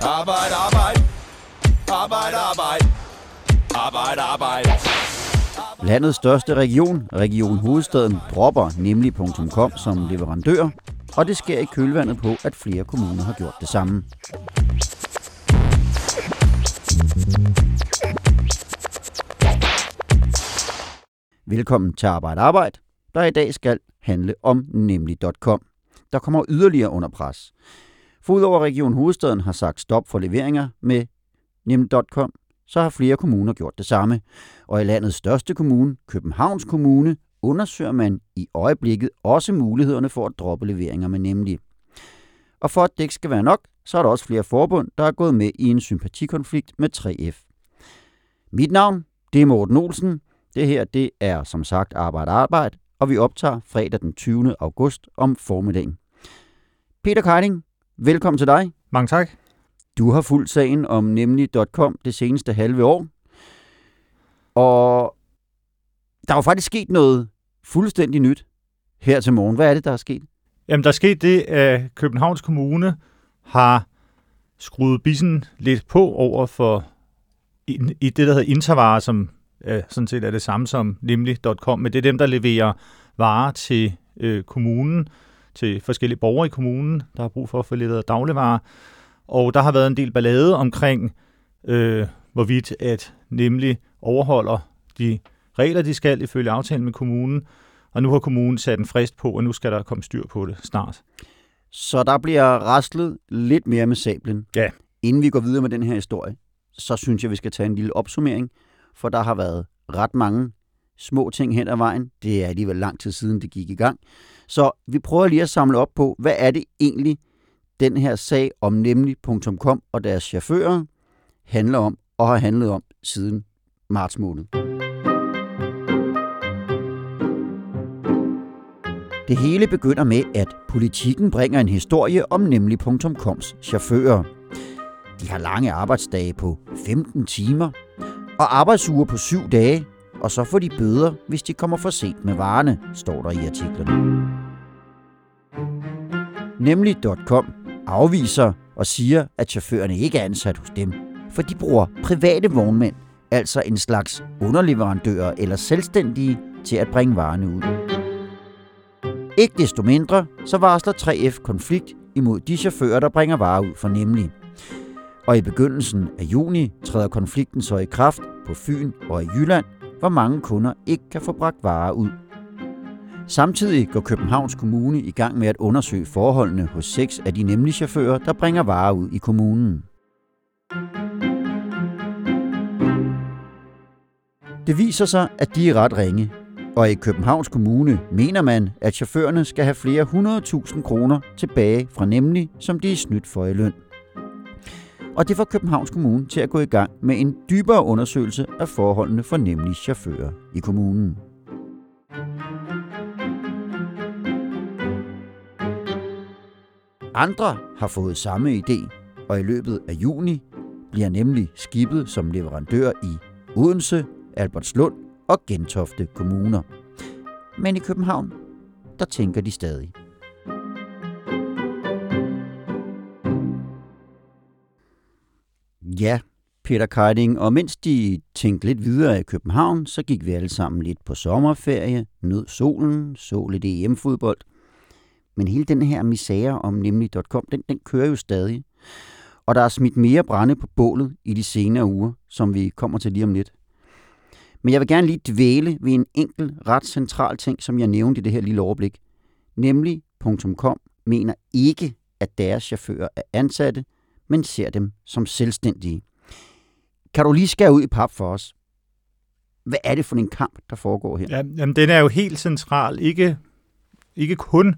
Arbejde, arbejde. Arbejde, arbejde. Arbejde, arbejde. Landets største region, Region Hovedstaden, dropper nemlig .com som leverandør, og det sker i kølvandet på, at flere kommuner har gjort det samme. Velkommen til Arbejde Arbejde, der i dag skal handle om nemlig.com. Der kommer yderligere under pres. For udover Region Hovedstaden har sagt stop for leveringer med nem.com, så har flere kommuner gjort det samme. Og i landets største kommune, Københavns Kommune, undersøger man i øjeblikket også mulighederne for at droppe leveringer med nemlig. Og for at det ikke skal være nok, så er der også flere forbund, der er gået med i en sympatikonflikt med 3F. Mit navn, det er Morten Olsen. Det her, det er som sagt Arbejde Arbejde, og vi optager fredag den 20. august om formiddagen. Peter Keiding, velkommen til dig. Mange tak. Du har fulgt sagen om nemlig.com det seneste halve år. Og der er jo faktisk sket noget fuldstændig nyt her til morgen. Hvad er det, der er sket? Jamen, der er sket det, at Københavns Kommune har skruet bissen lidt på over for i, det, der hedder Intervarer, som øh, sådan set er det samme som nemlig.com, men det er dem, der leverer varer til øh, kommunen, til forskellige borgere i kommunen, der har brug for at få leveret dagligvarer. Og der har været en del ballade omkring, øh, hvorvidt at nemlig overholder de regler, de skal ifølge aftalen med kommunen. Og nu har kommunen sat en frist på, og nu skal der komme styr på det snart. Så der bliver raslet lidt mere med sablen. Ja. Inden vi går videre med den her historie, så synes jeg, vi skal tage en lille opsummering, for der har været ret mange små ting hen ad vejen. Det er alligevel lang tid siden, det gik i gang. Så vi prøver lige at samle op på, hvad er det egentlig, den her sag om nemlig.com og deres chauffører handler om og har handlet om siden marts måned. Det hele begynder med, at politikken bringer en historie om nemlig.coms chauffører. De har lange arbejdsdage på 15 timer og arbejdsuger på 7 dage, og så får de bøder, hvis de kommer for sent med varerne, står der i artiklen. Nemlig.com afviser og siger, at chaufførerne ikke er ansat hos dem, for de bruger private vognmænd, altså en slags underleverandører eller selvstændige, til at bringe varerne ud. Ikke desto mindre, så varsler 3F konflikt imod de chauffører, der bringer varer ud for nemlig. Og i begyndelsen af juni træder konflikten så i kraft på Fyn og i Jylland, hvor mange kunder ikke kan få bragt varer ud. Samtidig går Københavns Kommune i gang med at undersøge forholdene hos seks af de nemlige chauffører, der bringer varer ud i kommunen. Det viser sig, at de er ret ringe, og i Københavns Kommune mener man, at chaufførerne skal have flere hundredtusind kroner tilbage fra nemlig, som de er snydt for i løn. Og det får Københavns Kommune til at gå i gang med en dybere undersøgelse af forholdene for nemlig chauffører i kommunen. Andre har fået samme idé, og i løbet af juni bliver nemlig skibet som leverandør i Odense, Albertslund og Gentofte kommuner. Men i København, der tænker de stadig. Ja, Peter Keiding, og mens de tænkte lidt videre i København, så gik vi alle sammen lidt på sommerferie, nød solen, så lidt EM-fodbold. Men hele den her misære om nemlig.com, den, den kører jo stadig. Og der er smidt mere brænde på bålet i de senere uger, som vi kommer til lige om lidt. Men jeg vil gerne lige dvæle ved en enkelt ret central ting, som jeg nævnte i det her lille overblik. Nemlig .com mener ikke, at deres chauffører er ansatte, men ser dem som selvstændige. Kan du lige skære ud i pap for os? Hvad er det for en kamp, der foregår her? Ja, jamen, den er jo helt central. Ikke, ikke kun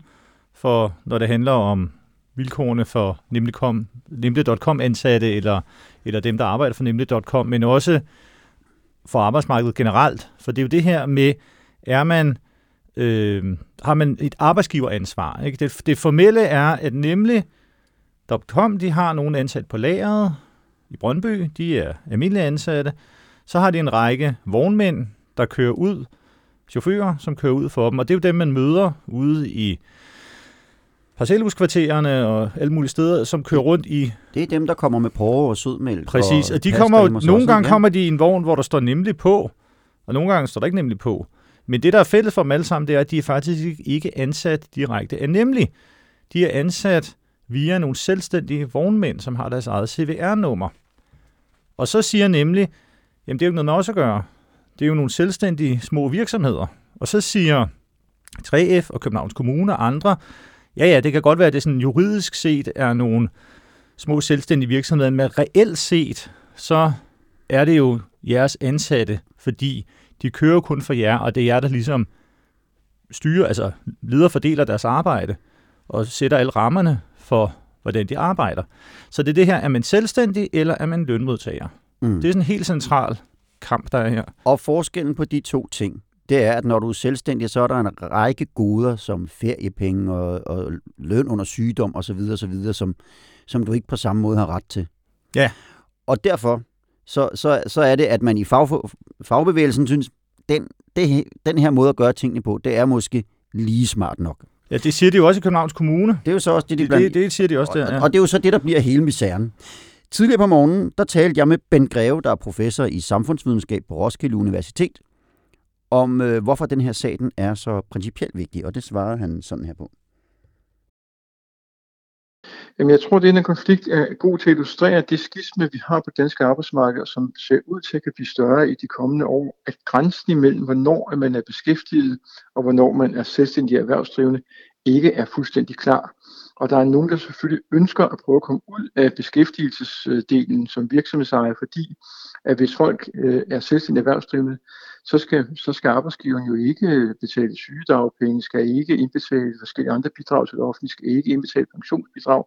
for, når det handler om vilkårene for nemlig.com ansatte, eller, eller dem, der arbejder for nemlig.com, men også for arbejdsmarkedet generelt. For det er jo det her med, er man, øh, har man et arbejdsgiveransvar. Ikke? Det, det formelle er, at nemlig .com, de har nogle ansat på lageret i Brøndby, de er almindelige ansatte. Så har de en række vognmænd, der kører ud, chauffører, som kører ud for dem, og det er jo dem, man møder ude i parcelhuskvartererne og alle mulige steder, som kører rundt i... Det er dem, der kommer med porre og sødmælk. Præcis, og, og de kommer jo, nogle gange ikke? kommer de i en vogn, hvor der står nemlig på, og nogle gange står der ikke nemlig på. Men det, der er fælles for dem alle sammen, det er, at de er faktisk ikke- ikke ansat direkte af nemlig. De er ansat via nogle selvstændige vognmænd, som har deres eget CVR-nummer. Og så siger nemlig, jamen det er jo ikke noget med os at gøre. Det er jo nogle selvstændige små virksomheder. Og så siger 3F og Københavns Kommune og andre, ja ja, det kan godt være, at det sådan juridisk set er nogle små selvstændige virksomheder, men reelt set, så er det jo jeres ansatte, fordi de kører kun for jer, og det er jer, der ligesom styrer, altså leder fordeler deres arbejde, og sætter alle rammerne for, hvordan de arbejder. Så det er det her, er man selvstændig, eller er man lønmodtager? Mm. Det er sådan en helt central kamp, der er her. Og forskellen på de to ting, det er, at når du er selvstændig, så er der en række goder, som feriepenge og, og løn under sygdom osv., osv., som, som du ikke på samme måde har ret til. Ja. Og derfor, så, så, så er det, at man i fag, fagbevægelsen synes, den, det, den her måde at gøre tingene på, det er måske lige smart nok. Ja, det siger de jo også i Københavns Kommune. Det er jo så også det, de Det, blandt, det, det siger de også der, og, ja. og det er jo så det, der bliver hele misæren. Tidligere på morgenen, der talte jeg med Ben Greve, der er professor i samfundsvidenskab på Roskilde Universitet, om øh, hvorfor den her sag den er så principielt vigtig, og det svarede han sådan her på. Jamen, jeg tror, at denne konflikt er god til at illustrere. Det skisme, vi har på danske arbejdsmarked, som ser ud til at blive større i de kommende år, at grænsen imellem, hvornår man er beskæftiget og hvornår man er selvstændig erhvervsdrivende, ikke er fuldstændig klar. Og der er nogen, der selvfølgelig ønsker at prøve at komme ud af beskæftigelsesdelen som virksomhedsejer, fordi at hvis folk øh, er selvstændig erhvervsdrivende, så skal, så skal arbejdsgiveren jo ikke øh, betale sygedagpenge, skal ikke indbetale forskellige andre bidrag til det offentlige, skal ikke indbetale pensionsbidrag,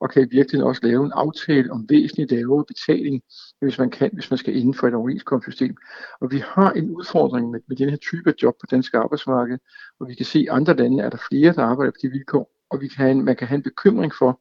og kan i virkeligheden også lave en aftale om væsentligt lavere betaling, hvis man kan, hvis man skal inden for et overenskomstsystem. Og vi har en udfordring med, med den her type af job på dansk arbejdsmarked, og vi kan se, at andre lande er der flere, der arbejder på de vilkår, og vi kan man kan have en bekymring for,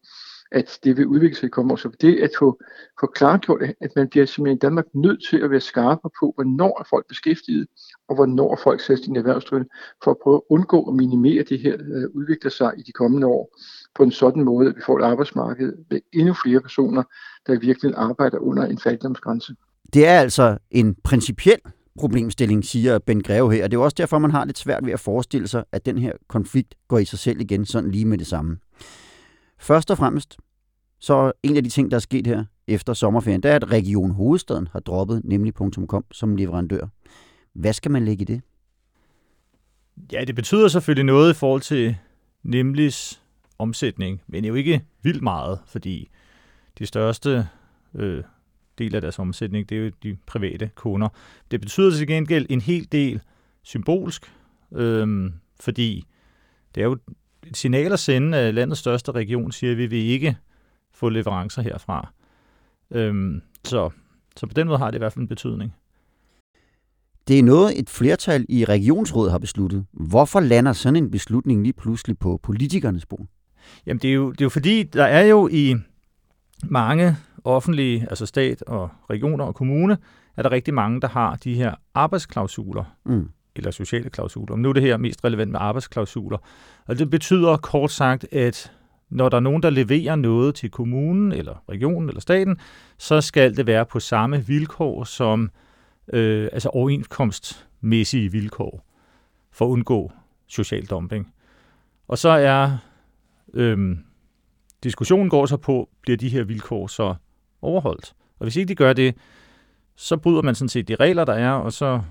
at det vil udvikle sig i kommende år. Så det at få, få klargjort, at man bliver simpelthen i Danmark nødt til at være skarpere på, hvornår er folk beskæftiget, og hvornår er folk selvstændige erhvervsdrivende, for at prøve at undgå at minimere det her øh, udvikler sig i de kommende år på en sådan måde, at vi får et arbejdsmarked med endnu flere personer, der virkelig arbejder under en fattigdomsgrænse. Det er altså en principiel problemstilling, siger Ben Greve her, og det er jo også derfor, man har lidt svært ved at forestille sig, at den her konflikt går i sig selv igen sådan lige med det samme. Først og fremmest, så en af de ting, der er sket her efter sommerferien, det er, at Region Hovedstaden har droppet nemlig .com som leverandør. Hvad skal man lægge i det? Ja, det betyder selvfølgelig noget i forhold til Nemlis omsætning, men jo ikke vildt meget, fordi de største øh, del af deres omsætning, det er jo de private kunder. Det betyder til gengæld en hel del symbolsk, øh, fordi det er jo et signal at sende, at landets største region siger, at vi vil ikke få leverancer herfra. Øh, så, så på den måde har det i hvert fald en betydning. Det er noget, et flertal i regionsrådet har besluttet. Hvorfor lander sådan en beslutning lige pludselig på politikernes bord? Jamen, det er, jo, det er jo fordi, der er jo i mange offentlige, altså stat og regioner og kommune, er der rigtig mange, der har de her arbejdsklausuler, Mm eller sociale klausuler. Men nu er det her mest relevant med arbejdsklausuler. Og det betyder kort sagt, at når der er nogen, der leverer noget til kommunen, eller regionen, eller staten, så skal det være på samme vilkår som øh, altså overenskomstmæssige vilkår, for at undgå social dumping. Og så er øh, diskussionen går så på, bliver de her vilkår så overholdt? Og hvis ikke de gør det, så bryder man sådan set de regler, der er, og så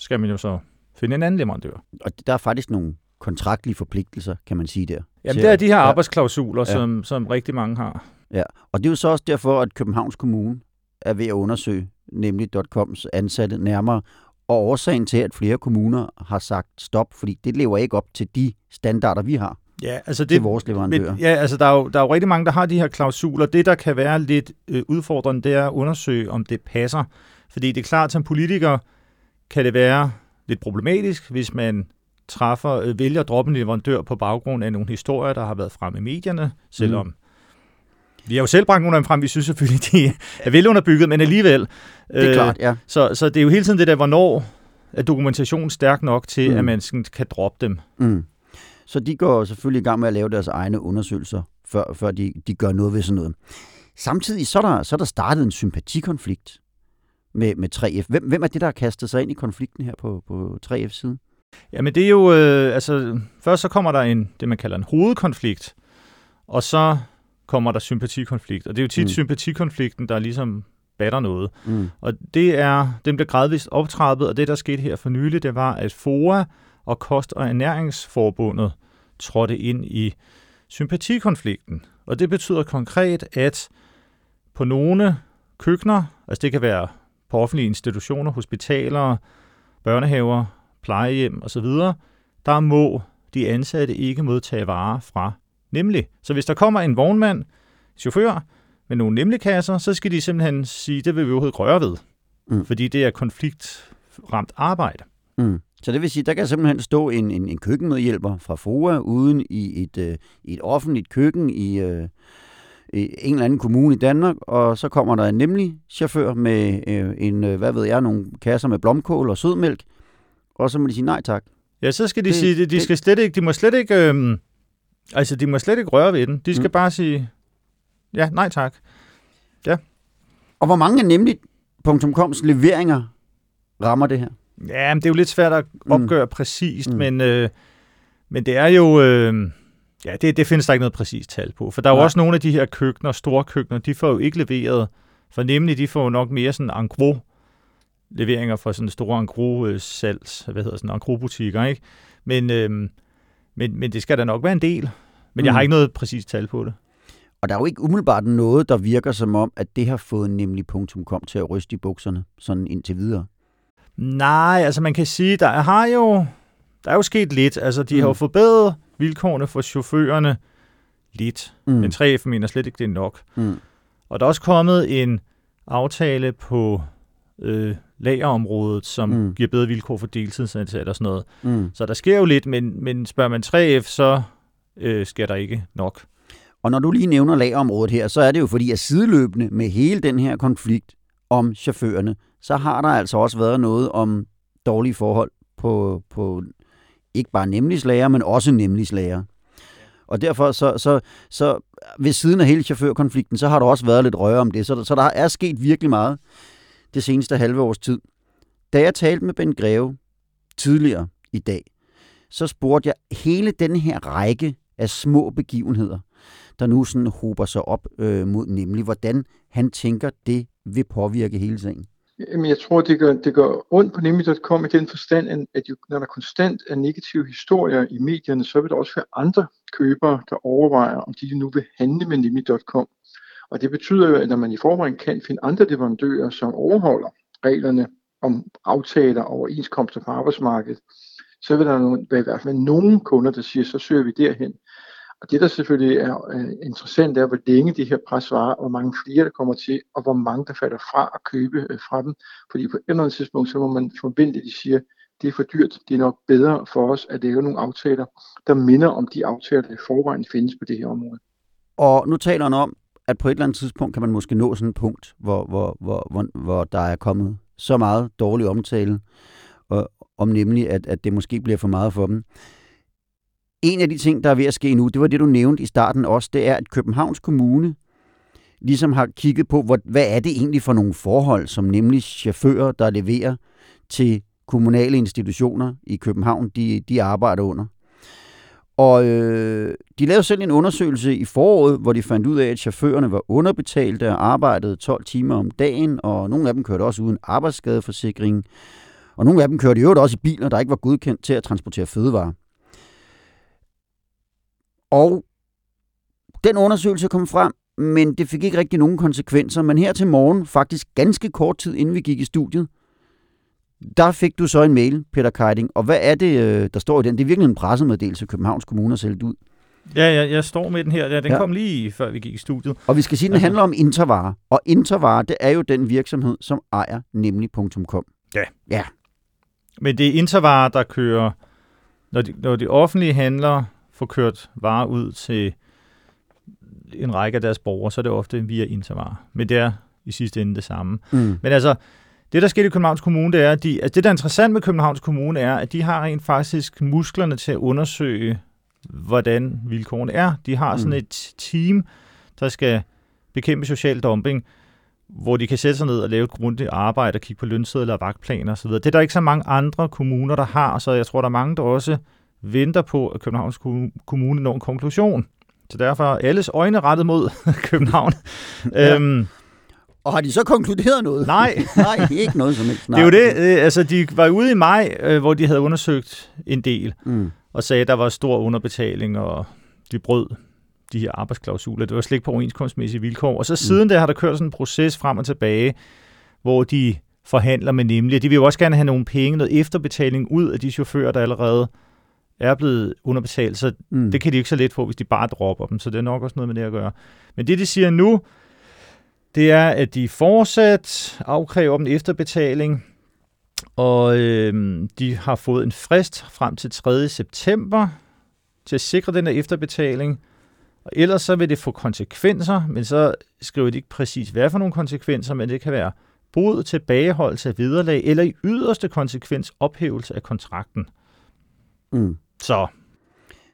skal man jo så finde en anden leverandør. Og der er faktisk nogle kontraktlige forpligtelser, kan man sige der. Jamen, det er de her ja. arbejdsklausuler, Ja. som, som rigtig mange har. Ja, og det er jo så også derfor, at Københavns Kommune er ved at undersøge nemlig.coms ansatte nærmere, og årsagen til, at flere kommuner har sagt stop, fordi det lever ikke op til de standarder, vi har Ja, altså det, til vores leverandører. Men, ja, altså der er, jo, der er jo rigtig mange, der har de her klausuler. Det, der kan være lidt øh, udfordrende, det er at undersøge, om det passer. Fordi det er klart, som politiker kan det være lidt problematisk, hvis man træffer, øh, vælger at droppe en leverandør på baggrund af nogle historier, der har været fremme i medierne, selvom Mm. vi har jo selv bragt nogle af dem frem, vi synes selvfølgelig, de er velunderbygget, men alligevel. det er klart, ja. Så, så det er jo hele tiden det der, hvornår er dokumentationen stærk nok til, mm. at man sådan kan droppe dem. Mm. Så de går selvfølgelig i gang med at lave deres egne undersøgelser, før, før de, de gør noget ved sådan noget. Samtidig så er der, så er der startet en sympatikonflikt med, med 3F. Hvem, hvem er det, der har kastet sig ind i konflikten her på, på 3F's side? Jamen det er jo, øh, altså først så kommer der en, det man kalder en hovedkonflikt, og så kommer der sympatikonflikt. Og det er jo tit mm. sympatikonflikten, der ligesom batter noget. Mm. Og det er, den blev gradvist optrappet, og det, der skete her for nylig, det var, at FOA og Kost- og Ernæringsforbundet trådte ind i sympatikonflikten. Og det betyder konkret, at på nogle køkkener, altså det kan være på offentlige institutioner, hospitaler, børnehaver, plejehjem osv., der må de ansatte ikke modtage varer fra Nemlig. Så hvis der kommer en vognmand, chauffør, med nogle nemlig-kasser, så skal de simpelthen sige, det vil vi overhovedet røre ved. Mm. Fordi det er konfliktramt arbejde. Mm. Så det vil sige, der kan simpelthen stå en, en, en køkkenmedhjælper fra FOA uden i et, øh, et offentligt køkken i, øh, i en eller anden kommune i Danmark, og så kommer der en nemlig chauffør med øh, en, øh, hvad ved jeg, nogle kasser med blomkål og sødmælk, og så må de sige nej tak. Ja, så skal de det, sige, de, de skal slet ikke, de må slet ikke, øh, altså de må slet ikke røre ved den. De skal mm. bare sige, ja, nej tak. Ja. Og hvor mange af nemlig.coms leveringer rammer det her? Ja, men det er jo lidt svært at mm. opgøre mm. præcist, mm. men, øh, men det er jo... Øh, ja, det, det findes der ikke noget præcist tal på. For der er jo også nogle af de her køkkener, store køkkener, de får jo ikke leveret. For nemlig, de får jo nok mere sådan en gros leveringer fra sådan store en salgs, hvad hedder sådan en butikker, ikke? Men, øh, men, men det skal da nok være en del. Men mm. jeg har mm. ikke noget præcist tal på det. Og der er jo ikke umiddelbart noget, der virker som om, at det har fået nemlig punktum kom til at ryste i bukserne, sådan indtil videre. Nej, altså man kan sige, der har jo, der er jo sket lidt. Altså de mm. har jo forbedret vilkårene for chaufførerne lidt. Mm. Men 3F mener slet ikke, det er nok. Mm. Og der er også kommet en aftale på øh, lagerområdet, som mm. giver bedre vilkår for deltidsansatte og sådan noget. Mm. Så der sker jo lidt, men, men spørger man 3F, så øh, skal der ikke nok. Og når du lige nævner lagerområdet her, så er det jo fordi, at sideløbende med hele den her konflikt om chaufførerne, så har der altså også været noget om dårlige forhold på, på ikke bare nemlig nemligslager, men også nemlig nemligslager. Og derfor så, så, så ved siden af hele chaufførkonflikten, så har der også været lidt røre om det. Så, så der er sket virkelig meget det seneste halve års tid. Da jeg talte med Ben Greve tidligere i dag, så spurgte jeg hele den her række af små begivenheder, der nu sådan hober sig op øh, mod nemlig, hvordan han tænker, det vil påvirke hele sagen. Jamen, jeg tror, det gør, det gør ondt på nemlig.com i den forstand, at jo, når der konstant er negative historier i medierne, så vil der også være andre købere, der overvejer, om de nu vil handle med nemlig.com. Og det betyder jo, at når man i forvejen kan finde andre leverandører, som overholder reglerne om aftaler og overenskomster på arbejdsmarkedet, så vil der være i hvert fald nogle kunder, der siger, så søger vi derhen. Og det, der selvfølgelig er øh, interessant, er, hvor længe det her pres varer, hvor mange flere der kommer til, og hvor mange der falder fra at købe øh, fra dem. Fordi på et eller andet tidspunkt, så må man forvente, at de siger, det er for dyrt, det er nok bedre for os at lave nogle aftaler, der minder om de aftaler, der i forvejen findes på det her område. Og nu taler han om, at på et eller andet tidspunkt kan man måske nå sådan et punkt, hvor, hvor, hvor, hvor, hvor der er kommet så meget dårlig omtale, og, om nemlig, at, at det måske bliver for meget for dem. En af de ting, der er ved at ske nu, det var det, du nævnte i starten også, det er, at Københavns Kommune ligesom har kigget på, hvor, hvad er det egentlig for nogle forhold, som nemlig chauffører, der leverer til kommunale institutioner i København, de, de arbejder under. Og øh, de lavede selv en undersøgelse i foråret, hvor de fandt ud af, at chaufførerne var underbetalte og arbejdede 12 timer om dagen, og nogle af dem kørte også uden arbejdsskadeforsikring. Og nogle af dem kørte i øvrigt også i biler, der ikke var godkendt til at transportere fødevarer. Og den undersøgelse kom frem, men det fik ikke rigtig nogen konsekvenser. Men her til morgen, faktisk ganske kort tid inden vi gik i studiet, der fik du så en mail, Peter Keiding. Og hvad er det, øh, der står i den? Det er virkelig en pressemeddelelse, Københavns Kommune har sendt ud. Ja, jeg, jeg står med den her. Ja, den ja. kom lige før vi gik i studiet. Og vi skal sige, at den altså. handler om Intervare. Og Intervare, det er jo den virksomhed, som ejer nemlig.com. Ja. Ja. Men det er Intervare, der kører, når de, når de offentlige handler får kørt varer ud til en række af deres borgere, så er det ofte via Intervare. Men det er i sidste ende det samme. Mm. Men altså, det, der skete i Københavns Kommune, det er, at de, altså det, der er interessant med Københavns Kommune, er, at de har rent faktisk musklerne til at undersøge hvordan vilkårene er. De har sådan Mm. et team, der skal bekæmpe social dumping, hvor de kan sætte sig ned og lave et grundigt arbejde og kigge på lønsedler og vagtplaner osv. Det er der ikke så mange andre kommuner, der har, så jeg tror, der er mange, der også venter på, at Københavns Kommune når en konklusion. Så derfor er alles øjne rettet mod København. Ja. øhm, Og har de så konkluderet noget? nej, Nej, ikke noget som helst. det er jo det. Øh, altså, de var ude i maj, øh, hvor de havde undersøgt en del, Mm. og sagde, at der var stor underbetaling, og de brød de her arbejdsklausuler. Det var slet ikke på overenskomstmæssige vilkår. Og så siden da har der kørt sådan en proces frem og tilbage, hvor de forhandler med nemlig. De vil jo også gerne have nogle penge, noget efterbetaling ud af de chauffører, der allerede er blevet underbetalt. Så Mm. det kan de ikke så let få, hvis de bare dropper dem. Så det er nok også noget med det at gøre. Men det, de siger nu, det er, at de fortsat afkræver dem efterbetaling, og øh, de har fået en frist frem til 3. september til at sikre den her efterbetaling. Og ellers så vil det få konsekvenser, men så skriver de ikke præcis, hvad for nogle konsekvenser, men det kan være brud, tilbageholdelse af vederlag, eller i yderste konsekvens ophævelse af kontrakten. Mm. Så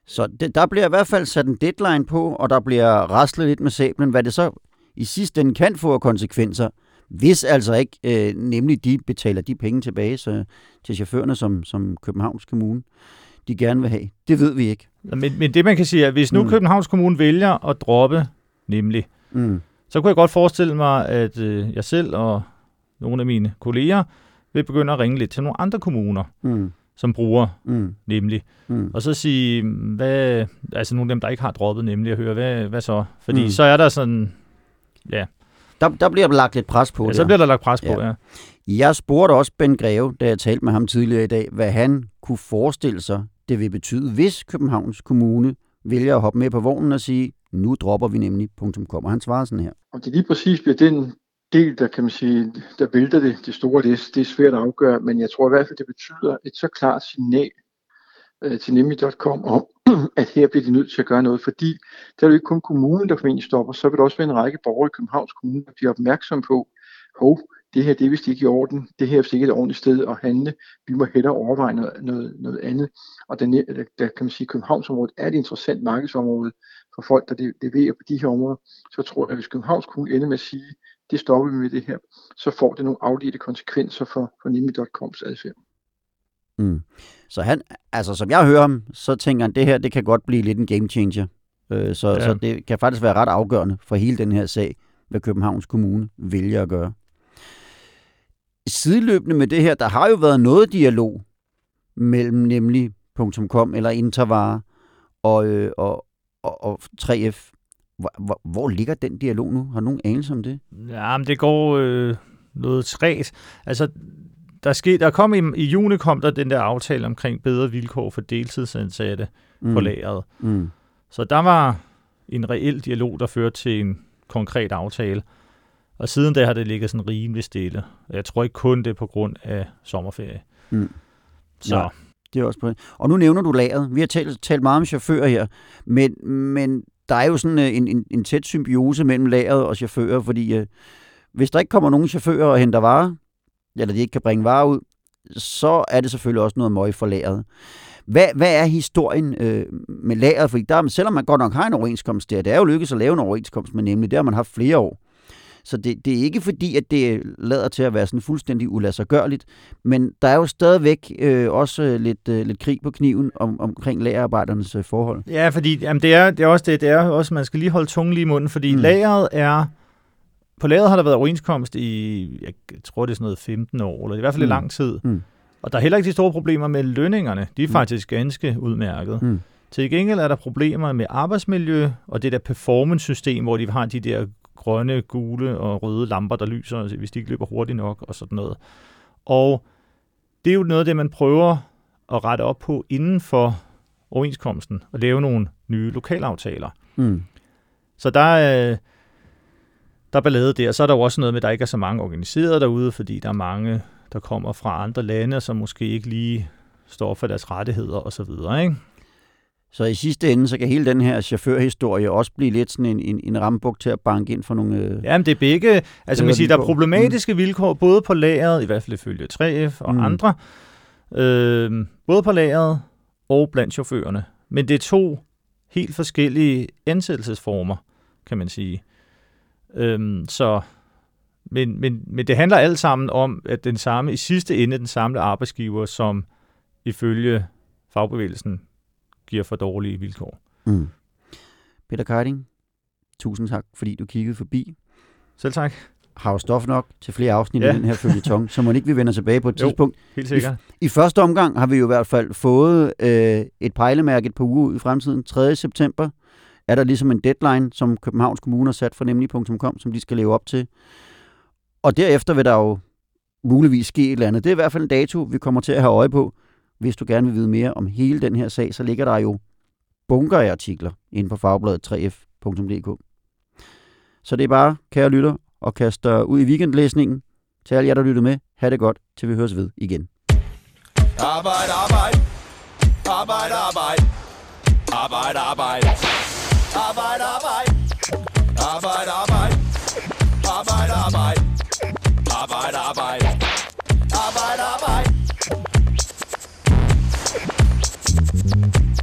Så det, der bliver i hvert fald sat en deadline på, og der bliver raslet lidt med sablen, hvad det så i sidste ende kan få af konsekvenser, hvis altså ikke øh, nemlig de betaler de penge tilbage så, til chaufførerne, som, som Københavns Kommune de gerne vil have. Det ved vi ikke. Men, men det man kan sige er, at hvis nu Mm. mm. Københavns Kommune vælger at droppe nemlig, Mm. så kunne jeg godt forestille mig, at øh, jeg selv og nogle af mine kolleger vil begynde at ringe lidt til nogle andre kommuner, Mm. Som bruger Mm. nemlig. Mm. Og så sige, hvad, altså nogle af dem, der ikke har droppet nemlig, at høre, hvad, hvad så? Fordi Mm. så er der sådan, Der, der bliver lagt lidt pres på ja, det. så bliver der lagt pres på, Ja. ja. Jeg spurgte også Ben Greve, da jeg talte med ham tidligere i dag, hvad han kunne forestille sig, det vil betyde, hvis Københavns Kommune vælger at hoppe med på vognen og sige, nu dropper vi nemlig punktum kom. Og han svarede sådan her. Om det lige præcis bliver den del, der kan man sige, der vælter det, det store, det, det er svært at afgøre, men jeg tror i hvert fald, det betyder et så klart signal øh, til nemlig.com om, at her bliver de nødt til at gøre noget, fordi der er jo ikke kun kommunen, der formentlig stopper, så vil der også være en række borgere i Københavns Kommune, der bliver opmærksom på, hov, det her det er vist ikke i orden, det her er vist ikke et ordentligt sted at handle, vi må hellere overveje noget, noget, noget andet. Og der, øh, der, der kan man sige, at Københavnsområdet er et interessant markedsområde for folk, der leverer på de her områder, så tror jeg, at hvis Københavns Kommune ender med at sige, det stopper vi med det her, så får det nogle afledte konsekvenser for, for Nimi.coms adfærd. Mm. Så han, altså som jeg hører ham, så tænker han, det her, det kan godt blive lidt en game changer. Øh, så. Ja. så det kan faktisk være ret afgørende for hele den her sag, hvad Københavns Kommune vælger at gøre. Sideløbende med det her, der har jo været noget dialog mellem nemlig .com eller Intervare og, øh, og, og, og 3F. Hvor, hvor, hvor ligger den dialog nu? Har nogen anelse om det? Ja, men det går øh, noget træt. Altså, der, skete, der kom i, i juni kom der den der aftale omkring bedre vilkår for deltidsansatte mm. på lageret. Mm. Så der var en reel dialog, der førte til en konkret aftale. Og siden da har det ligget sådan rimelig stille. Jeg tror ikke kun det er på grund af sommerferie. Mm. Så Nej. Det er også på Og nu nævner du lageret. Vi har talt, talt meget om chauffører her, men, men der er jo sådan øh, en, en, en tæt symbiose mellem lageret og chauffører, fordi øh, hvis der ikke kommer nogen chauffører og henter varer, eller de ikke kan bringe varer ud, så er det selvfølgelig også noget møg for lageret. Hvad, hvad er historien øh, med lageret? Fordi der, selvom man godt nok har en overenskomst der, det er jo lykkedes at lave en overenskomst med nemlig, det har man haft flere år. Så det, det er ikke fordi, at det lader til at være sådan fuldstændig ulassergørligt, men der er jo stadigvæk øh, også lidt, øh, lidt krig på kniven om, omkring lagerarbejdernes øh, forhold. Ja, fordi jamen det, er, det er også det, det er også, man skal lige holde tungen lige i munden, fordi Mm. lageret er, på lageret har der været overenskomst i, jeg tror det er sådan noget 15 år, eller i hvert fald Mm. mm. lang tid. Mm. Og der er heller ikke de store problemer med lønningerne. De er mm. faktisk ganske udmærket. Mm. Til gengæld er der problemer med arbejdsmiljø og det der performance-system, hvor de har de der grønne, gule og røde lamper, der lyser, hvis de ikke løber hurtigt nok og sådan noget. Og det er jo noget af det, man prøver at rette op på inden for overenskomsten og lave nogle nye lokalaftaler. Mm. Så der er, der er ballade der. Så er der jo også noget med, at der ikke er så mange organiseret derude, fordi der er mange, der kommer fra andre lande, som måske ikke lige står for deres rettigheder og så videre, ikke? Så i sidste ende, så kan hele den her chaufførhistorie også blive lidt sådan en, en, en rambuk til at banke ind for nogle... Øh, Jamen, det er begge. Altså, man siger, der er problematiske vilkår, både på lageret, i hvert fald ifølge 3F og Mm. mm. andre, øh, både på lageret og blandt chaufførerne. men det er to helt forskellige ansættelsesformer, kan man sige. Øhm, så, men, men, men det handler alt sammen om, at den samme, i sidste ende den samme arbejdsgiver, som ifølge fagbevægelsen giver for dårlige vilkår. Mm. Peter Keiding, tusind tak, fordi du kiggede forbi. Selv tak. Har jo stof nok til flere afsnit Ja. i den her følgetong, så må ikke vi vender tilbage på et Jo. tidspunkt. Helt sikkert. I første omgang har vi jo i hvert fald fået øh, et pejlemærke et par uger ud i fremtiden. 3. september er der ligesom en deadline, som Københavns Kommune har sat for nemlig.com, som de skal leve op til. Og derefter vil der jo muligvis ske et eller andet. Det er i hvert fald en dato, vi kommer til at have øje på. Hvis du gerne vil vide mere om hele den her sag, så ligger der jo bunker af artikler inde på fagbladet 3f.dk. Så det er bare, kære lytter, og kaste ud i weekendlæsningen. Til alle jer, der lytter med, ha' det godt, til vi høres ved igen. Arbejde, arbejde. Arbejde, arbejde. Arbejde, arbejde. Arbejde, arbejde. Arbejde, arbejde. Arbejde, arbejde. Arbejde, arbejde. Thank you.